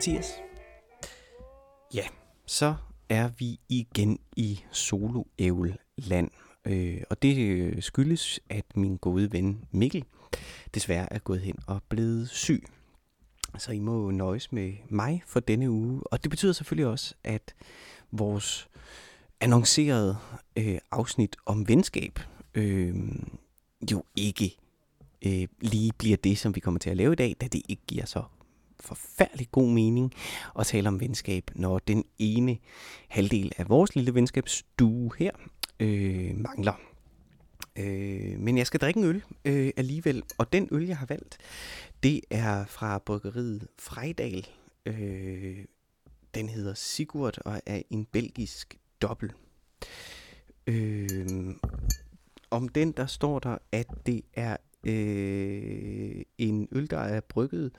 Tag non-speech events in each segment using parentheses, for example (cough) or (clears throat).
Mathias. Ja, så er vi igen i solo land øh, og det øh, skyldes, at min gode ven Mikkel desværre er gået hen og blevet syg. Så I må nøjes med mig for denne uge. Og det betyder selvfølgelig også, at vores annoncerede øh, afsnit om venskab øh, jo ikke øh, lige bliver det, som vi kommer til at lave i dag, da det ikke giver så forfærdelig god mening at tale om venskab, når den ene halvdel af vores lille venskabsstue her øh, mangler. Øh, men jeg skal drikke en øl øh, alligevel, og den øl, jeg har valgt, det er fra bryggeriet Frejdal. Øh, den hedder Sigurd og er en belgisk dobbel. Øh, om den, der står der, at det er øh, en øl, der er brygget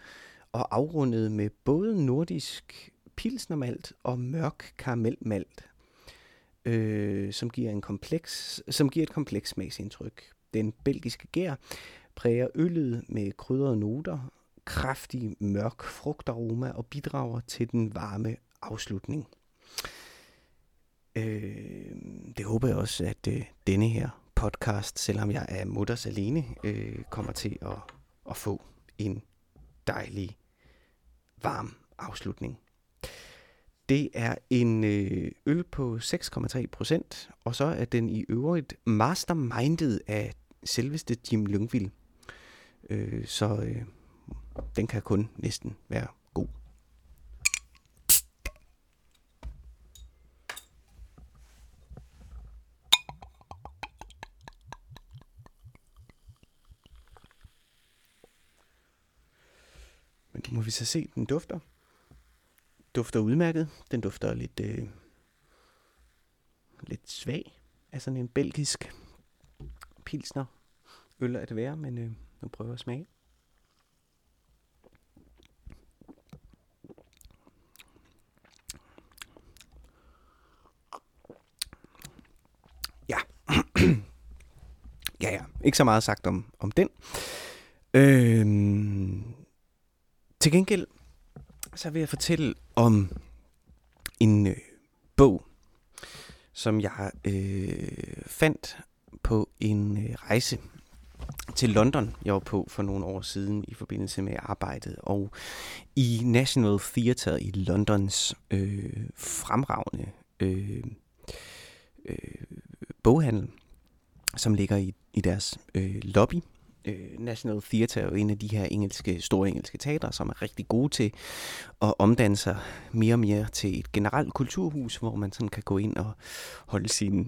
og afrundet med både nordisk pilsnermalt og mørk karamelmalt, øh, som giver en kompleks, som giver et kompleks smagsindtryk. Den belgiske gær præger øllet med krydrede noter, kraftig mørk frugtaroma og bidrager til den varme afslutning. Øh, det håber jeg også, at øh, denne her podcast, selvom jeg er mutters alene, øh, kommer til at, at få en dejlig, varm afslutning. Det er en øh, øl på 6,3 procent, og så er den i øvrigt mastermindet af selveste Jim Lyngvild. Øh, så øh, den kan kun næsten være god. Men nu må vi så se, den dufter dufter udmærket. Den dufter lidt, øh, lidt svag af sådan en belgisk pilsner øl er det være, men øh, nu prøver jeg at smage. Ja. (clears throat) ja, ja. Ikke så meget sagt om, om den. Øh, til gengæld så vil jeg fortælle om en øh, bog, som jeg øh, fandt på en øh, rejse til London, jeg var på for nogle år siden i forbindelse med arbejdet, og i National Theatre i Londons øh, fremragende øh, øh, boghandel, som ligger i, i deres øh, lobby, øh, National Theatre er jo en af de her engelske, store engelske teatre, som er rigtig gode til at omdanne sig mere og mere til et generelt kulturhus, hvor man sådan kan gå ind og holde sine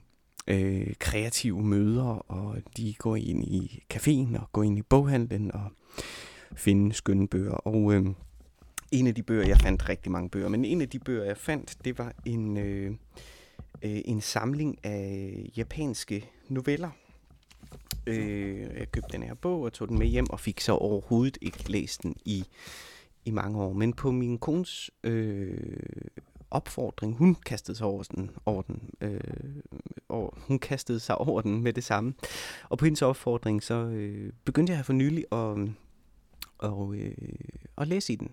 øh, kreative møder, og de går ind i caféen og går ind i boghandlen og finde skønne bøger. Og øh, en af de bøger, jeg fandt rigtig mange bøger, men en af de bøger, jeg fandt, det var en, øh, øh, en samling af japanske noveller, Øh, jeg købte den her bog og tog den med hjem og fik så overhovedet ikke læst den i, i mange år. Men på min kones øh, opfordring, hun kastede sig over den, over den øh, og hun kastede sig over den med det samme. Og på hendes opfordring, så øh, begyndte jeg for nylig at, og, øh, at læse i den.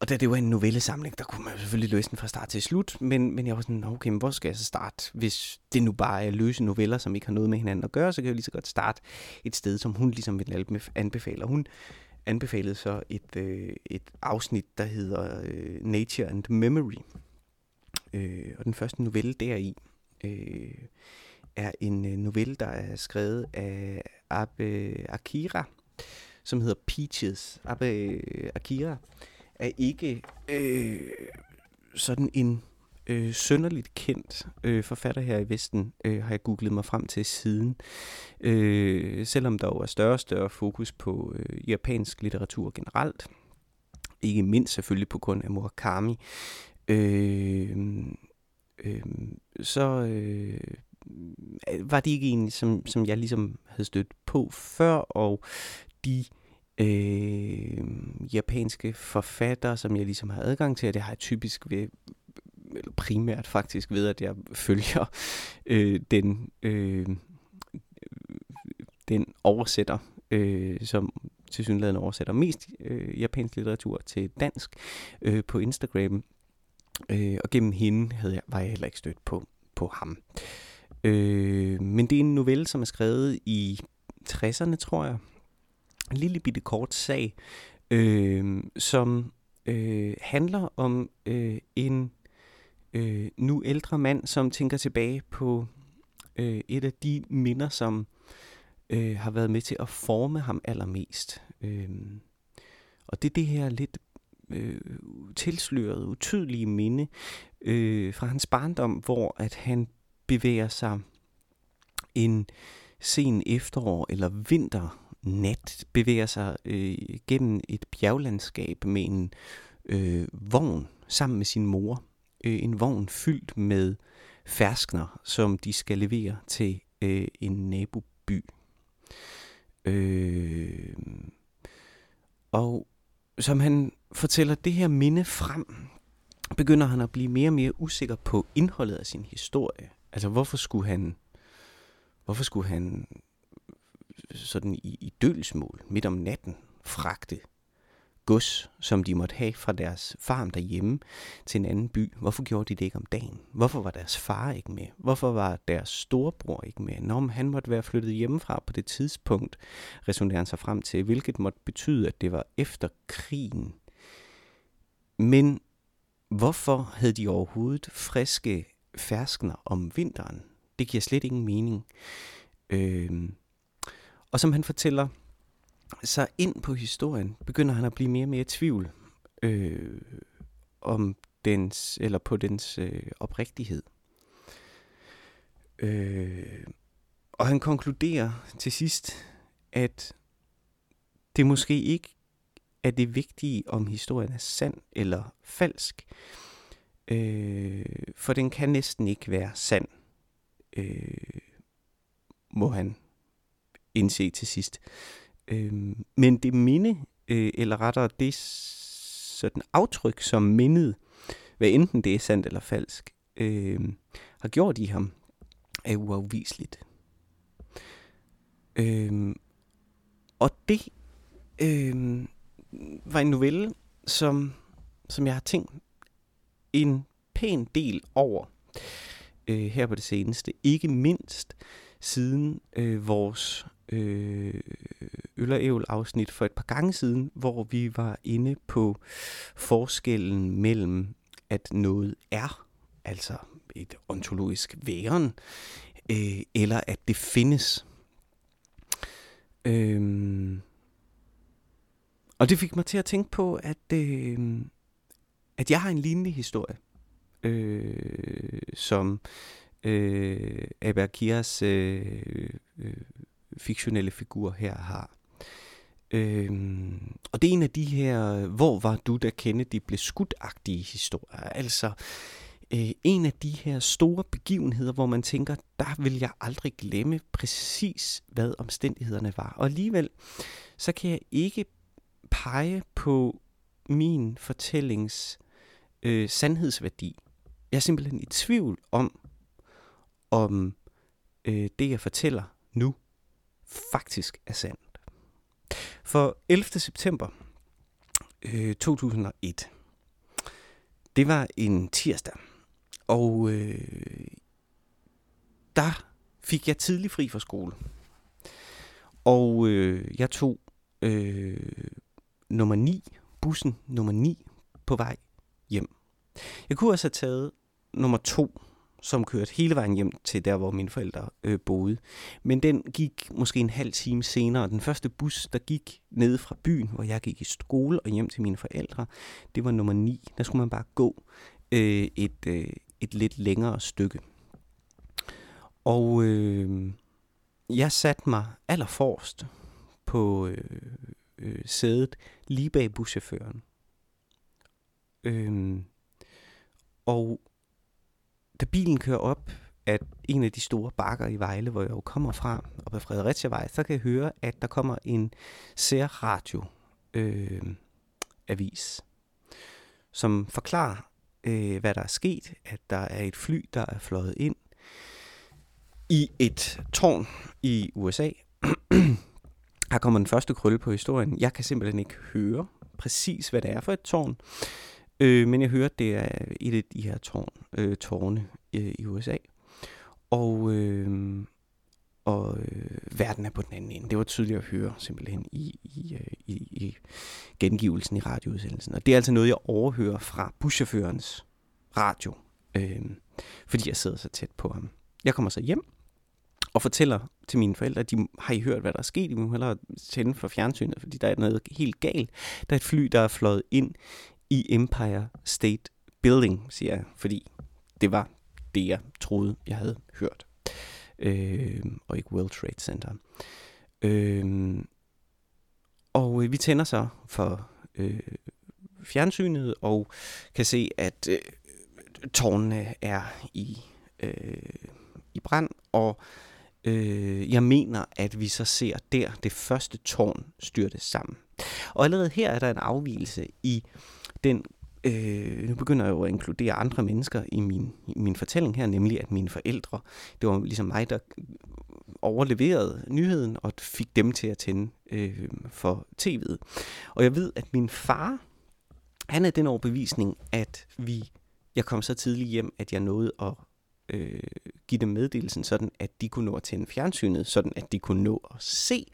Og da det var en novellesamling, der kunne man jo selvfølgelig løse den fra start til slut, men, men jeg var sådan, okay, men hvor skal jeg så starte? Hvis det nu bare er løse noveller, som ikke har noget med hinanden at gøre, så kan jeg jo lige så godt starte et sted, som hun ligesom vil anbefale. Hun anbefalede så et, øh, et afsnit, der hedder øh, Nature and Memory. Øh, og den første novelle deri øh, er en øh, novelle, der er skrevet af Abe Akira, som hedder Peaches. Abe Akira er ikke øh, sådan en øh, sønderligt kendt øh, forfatter her i Vesten, øh, har jeg googlet mig frem til siden. Øh, selvom der jo er større og større fokus på øh, japansk litteratur generelt. Ikke mindst selvfølgelig på grund af Murakami. Øh, øh, så øh, var det ikke en, som, som jeg ligesom havde stødt på før, og de øh, japanske forfattere, som jeg ligesom har adgang til, og det har jeg typisk ved, eller primært faktisk ved, at jeg følger øh, den, øh, den oversætter, øh, som til synligheden oversætter mest øh, japansk litteratur til dansk øh, på Instagram. Øh, og gennem hende havde jeg, var jeg heller ikke stødt på, på ham. Øh, men det er en novelle, som er skrevet i 60'erne, tror jeg. En lille bitte kort sag, øh, som øh, handler om øh, en øh, nu ældre mand, som tænker tilbage på øh, et af de minder, som øh, har været med til at forme ham allermest. Øh, og det er det her lidt øh, tilslørede, utydelige minde øh, fra hans barndom, hvor at han bevæger sig en sen efterår eller vinter nat bevæger sig øh, gennem et bjerglandskab med en øh, vogn sammen med sin mor. Øh, en vogn fyldt med ferskner, som de skal levere til øh, en naboby. Øh, og som han fortæller det her minde frem, begynder han at blive mere og mere usikker på indholdet af sin historie. Altså hvorfor skulle han, hvorfor skulle han sådan i, i dølsmål midt om natten fragte gods, som de måtte have fra deres farm derhjemme til en anden by. Hvorfor gjorde de det ikke om dagen? Hvorfor var deres far ikke med? Hvorfor var deres storebror ikke med? Når han måtte være flyttet hjemmefra på det tidspunkt, resonerer han sig frem til, hvilket måtte betyde, at det var efter krigen. Men hvorfor havde de overhovedet friske ferskner om vinteren? Det giver slet ingen mening. Øh, og som han fortæller så ind på historien, begynder han at blive mere og mere i tvivl øh, om dens, eller på dens øh, oprigtighed. Øh, og han konkluderer til sidst, at det måske ikke er det vigtige, om historien er sand eller falsk. Øh, for den kan næsten ikke være sand, øh, må han indse til sidst. Øh, men det minde, øh, eller rettere det sådan aftryk, som mindet, hvad enten det er sandt eller falsk, øh, har gjort i ham, er uafviseligt. Øh, og det øh, var en novelle, som, som jeg har tænkt en pæn del over øh, her på det seneste. Ikke mindst siden øh, vores øh, Øl og Ævl afsnit for et par gange siden, hvor vi var inde på forskellen mellem, at noget er, altså et ontologisk væren, øh, eller at det findes. Øhm, og det fik mig til at tænke på, at, øh, at jeg har en lignende historie, øh, som øh, Aberkias øh, øh, fiktionelle figur her har. Øhm, og det er en af de her, hvor var du, da Kennedy blev skudagtige historier. Altså øh, en af de her store begivenheder, hvor man tænker, der vil jeg aldrig glemme præcis, hvad omstændighederne var. Og alligevel, så kan jeg ikke pege på min fortællings øh, sandhedsværdi. Jeg er simpelthen i tvivl om, om øh, det, jeg fortæller nu, faktisk er sandt. For 11. september øh, 2001, det var en tirsdag, og øh, der fik jeg tidlig fri fra skole. Og øh, jeg tog øh, nummer 9, bussen nummer 9 på vej hjem. Jeg kunne også have taget nummer 2, som kørte hele vejen hjem til der, hvor mine forældre øh, boede. Men den gik måske en halv time senere. Den første bus, der gik ned fra byen, hvor jeg gik i skole og hjem til mine forældre, det var nummer 9. Der skulle man bare gå øh, et, øh, et lidt længere stykke. Og øh, jeg satte mig allerforrest på øh, øh, sædet lige bag buschaufføren. Øh, og da bilen kører op at en af de store bakker i Vejle, hvor jeg jo kommer fra, og på Fredericiavej, så kan jeg høre, at der kommer en særradio øh, avis, som forklarer, øh, hvad der er sket, at der er et fly, der er fløjet ind i et tårn i USA, her kommer den første krølle på historien. Jeg kan simpelthen ikke høre præcis, hvad det er for et tårn. Øh, men jeg hørte, det er et af de her tårn, øh, tårne øh, i USA. Og, øh, og øh, verden er på den anden ende. Det var tydeligt at høre simpelthen i, i, øh, i, i gengivelsen i radioudsendelsen. Og det er altså noget, jeg overhører fra buschaufførens radio, øh, fordi jeg sidder så tæt på ham. Jeg kommer så hjem og fortæller til mine forældre, at de har I hørt, hvad der er sket. I må hellere tænde for fjernsynet, fordi der er noget helt galt. Der er et fly, der er fløjet ind i Empire State Building, siger jeg, fordi det var det, jeg troede, jeg havde hørt. Øh, og ikke World Trade Center. Øh, og øh, vi tænder så for øh, fjernsynet og kan se, at øh, tårnene er i, øh, i brand, og øh, jeg mener, at vi så ser der det første tårn styrte sammen. Og allerede her er der en afvielse i den øh, nu begynder jeg jo at inkludere andre mennesker i min, i min fortælling her, nemlig at mine forældre, det var ligesom mig, der overleverede nyheden og fik dem til at tænde øh, for tv'et. Og jeg ved, at min far, han er den overbevisning, at vi, jeg kom så tidligt hjem, at jeg nåede at øh, give dem meddelelsen, sådan at de kunne nå at tænde fjernsynet, sådan at de kunne nå at se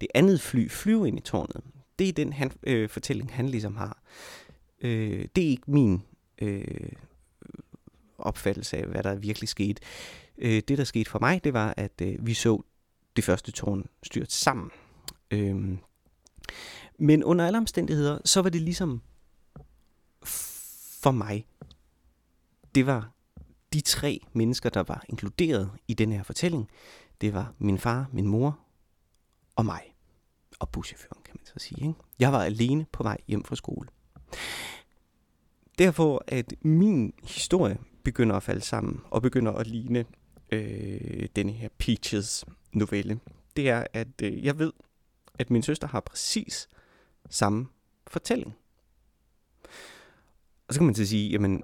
det andet fly flyve ind i tårnet. Det er den han, øh, fortælling, han ligesom har. Øh, det er ikke min øh, opfattelse af, hvad der virkelig skete. Øh, det, der skete for mig, det var, at øh, vi så det første tårn styrt sammen. Øh, men under alle omstændigheder, så var det ligesom for mig, det var de tre mennesker, der var inkluderet i den her fortælling. Det var min far, min mor og mig. Og buschaufføren, kan man så sige. Ikke? Jeg var alene på vej hjem fra skole. Derfor at min historie begynder at falde sammen og begynder at ligne øh, denne her Peaches novelle, det er, at øh, jeg ved, at min søster har præcis samme fortælling. Og så kan man så sige, jamen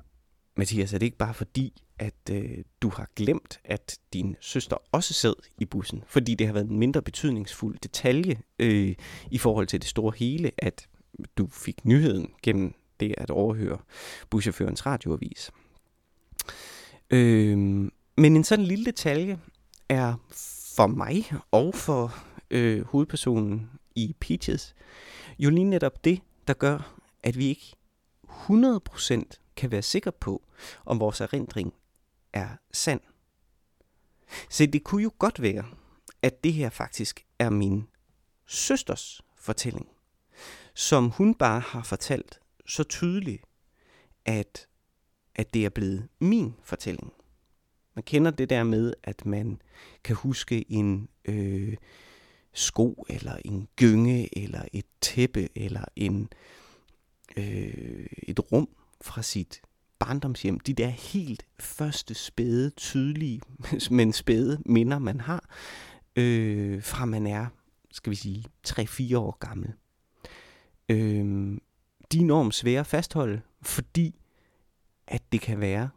Mathias, er det ikke bare fordi, at øh, du har glemt, at din søster også sad i bussen? Fordi det har været en mindre betydningsfuld detalje øh, i forhold til det store hele, at du fik nyheden gennem det at overhøre buschaufførens radioavis. Øh, men en sådan lille detalje er for mig og for øh, hovedpersonen i Peaches jo lige netop det, der gør, at vi ikke 100% kan være sikre på, om vores erindring er sand. Så det kunne jo godt være, at det her faktisk er min søsters fortælling, som hun bare har fortalt så tydeligt, at, at det er blevet min fortælling. Man kender det der med, at man kan huske en øh, sko, eller en gynge, eller et tæppe, eller en, øh, et rum fra sit barndomshjem. De der helt første spæde, tydelige, (laughs) men spæde minder, man har, øh, fra man er, skal vi sige, 3-4 år gammel. Øh, de er enormt svære at fastholde, fordi at det kan være,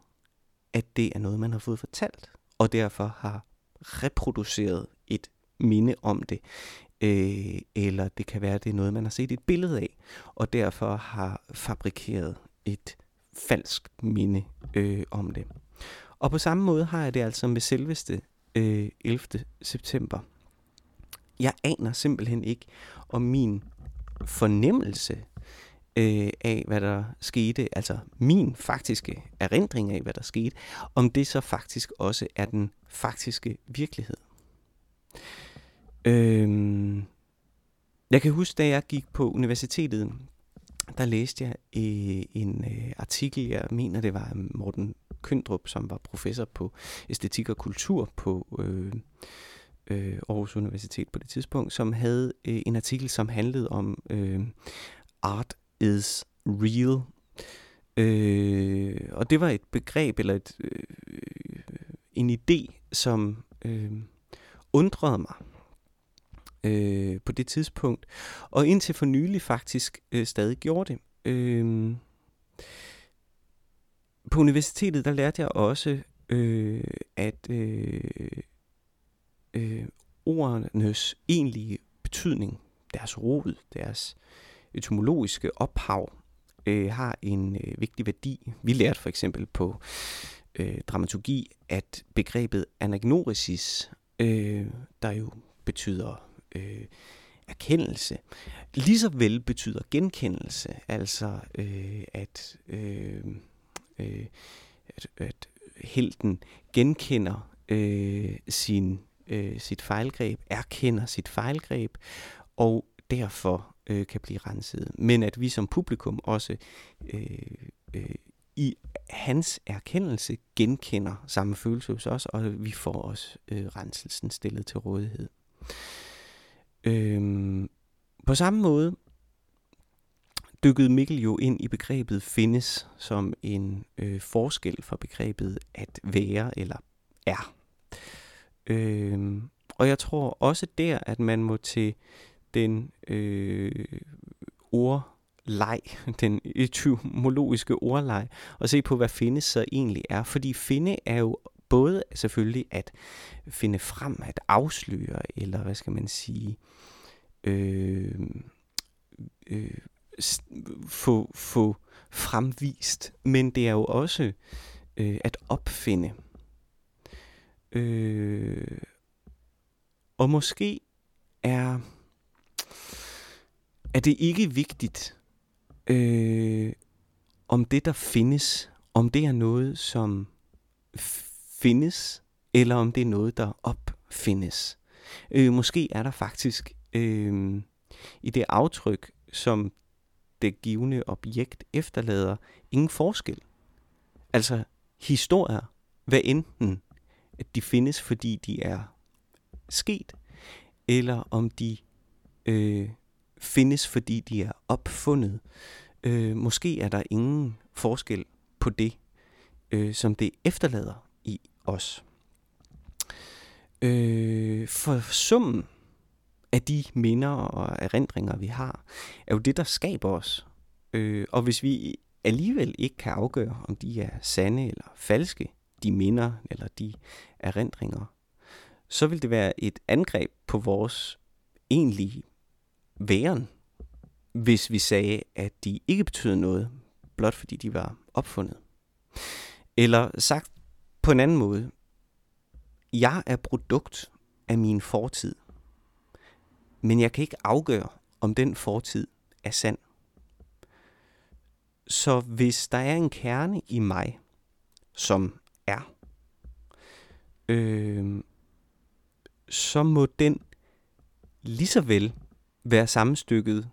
at det er noget, man har fået fortalt, og derfor har reproduceret et minde om det. Øh, eller det kan være, at det er noget, man har set et billede af, og derfor har fabrikeret et falsk minde øh, om det. Og på samme måde har jeg det altså med selveste øh, 11. september. Jeg aner simpelthen ikke, om min fornemmelse øh, af, hvad der skete, altså min faktiske erindring af, hvad der skete, om det så faktisk også er den faktiske virkelighed. Øh, jeg kan huske, da jeg gik på universitetet, der læste jeg øh, en øh, artikel, jeg mener det var Morten Køndrup, som var professor på æstetik og kultur på øh, øh, Aarhus Universitet på det tidspunkt, som havde øh, en artikel, som handlede om øh, art is real. Øh, og det var et begreb eller et, øh, en idé, som øh, undrede mig øh, på det tidspunkt, og indtil for nylig faktisk øh, stadig gjorde det. Øh, på universitetet, der lærte jeg også, øh, at øh, øh, ordenes egentlige betydning, deres rod, deres etymologiske ophav, øh, har en øh, vigtig værdi. Vi lærte for eksempel på øh, dramaturgi, at begrebet anagnorisis, øh, der jo betyder øh, erkendelse, lige så vel betyder genkendelse, altså øh, at, øh, øh, at, at helten genkender øh, sin, øh, sit fejlgreb, erkender sit fejlgreb, og derfor øh, kan blive renset. Men at vi som publikum også øh, øh, i hans erkendelse genkender samme følelse hos os, og vi får også øh, renselsen stillet til rådighed. Øhm, på samme måde dykkede Mikkel jo ind i begrebet findes som en øh, forskel for begrebet at være eller er. Øhm, og jeg tror også der, at man må til den øh, ordleg, (laughs) den etymologiske ordleg, og se på, hvad finde så egentlig er. Fordi finde er jo både selvfølgelig at finde frem, at afsløre, eller hvad skal man sige, øhm, øh, øh, få, få fremvist, men det er jo også øh, at opfinde. Øh, og måske er, er det ikke vigtigt, øh, om det, der findes, om det er noget, som findes, eller om det er noget, der opfindes. Øh, måske er der faktisk øh, i det aftryk, som det givende objekt efterlader, ingen forskel. Altså historier, hvad enten at de findes, fordi de er sket, eller om de øh, findes, fordi de er opfundet. Øh, måske er der ingen forskel på det, øh, som det efterlader i os. Øh, for summen af de minder og erindringer, vi har, er jo det, der skaber os. Øh, og hvis vi alligevel ikke kan afgøre, om de er sande eller falske, de minder eller de erindringer, så vil det være et angreb på vores egentlige væren, hvis vi sagde, at de ikke betyder noget, blot fordi de var opfundet. Eller sagt på en anden måde, jeg er produkt af min fortid, men jeg kan ikke afgøre, om den fortid er sand. Så hvis der er en kerne i mig, som er, øh, så må den lige så vel være sammenstykket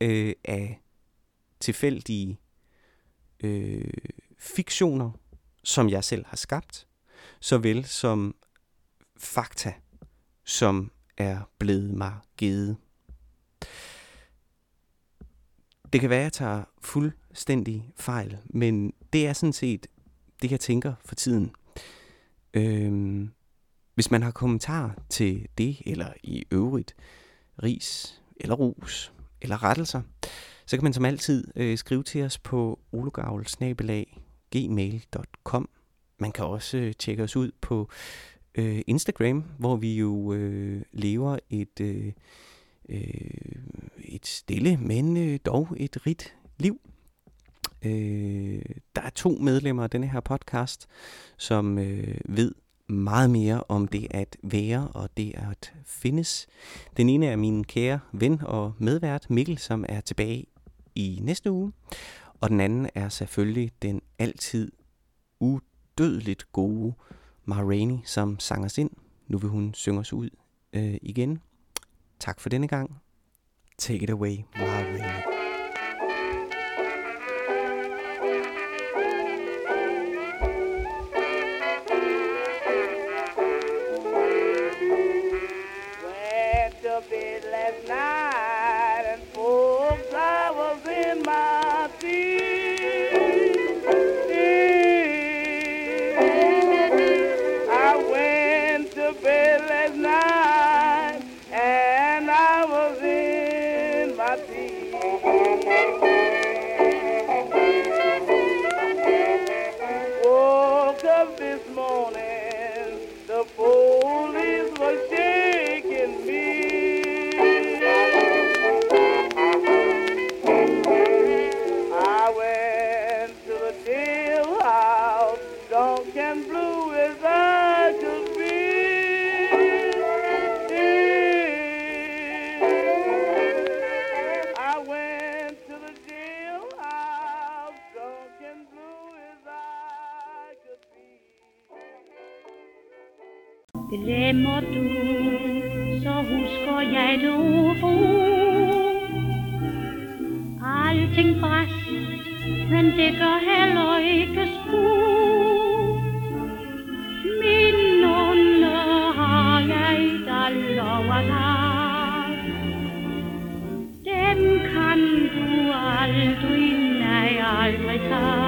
øh, af tilfældige øh, fiktioner, som jeg selv har skabt, såvel som fakta, som er blevet mig givet. Det kan være, at jeg tager fuldstændig fejl, men det er sådan set det, jeg tænker for tiden. Øhm, hvis man har kommentar til det, eller i øvrigt ris, eller ros, eller rettelser, så kan man som altid øh, skrive til os på ologavl-gmail.com. Man kan også øh, tjekke os ud på øh, Instagram, hvor vi jo øh, lever et, øh, øh, et stille, men øh, dog et rigt liv. Øh, der er to medlemmer af denne her podcast, som øh, ved meget mere om det at være og det at findes. Den ene er min kære ven og medvært Mikkel, som er tilbage i næste uge. Og den anden er selvfølgelig den altid udødeligt gode Ma Rainey, som sang os ind. Nu vil hun synge os ud øh, igen. Tak for denne gang. Take it away, Ma Glemmer du, så husker jeg du ro. Alting bræst, men det gør heller ikke spor. Minderne har jeg da lov at have. Dem kan du aldrig, nej aldrig tage.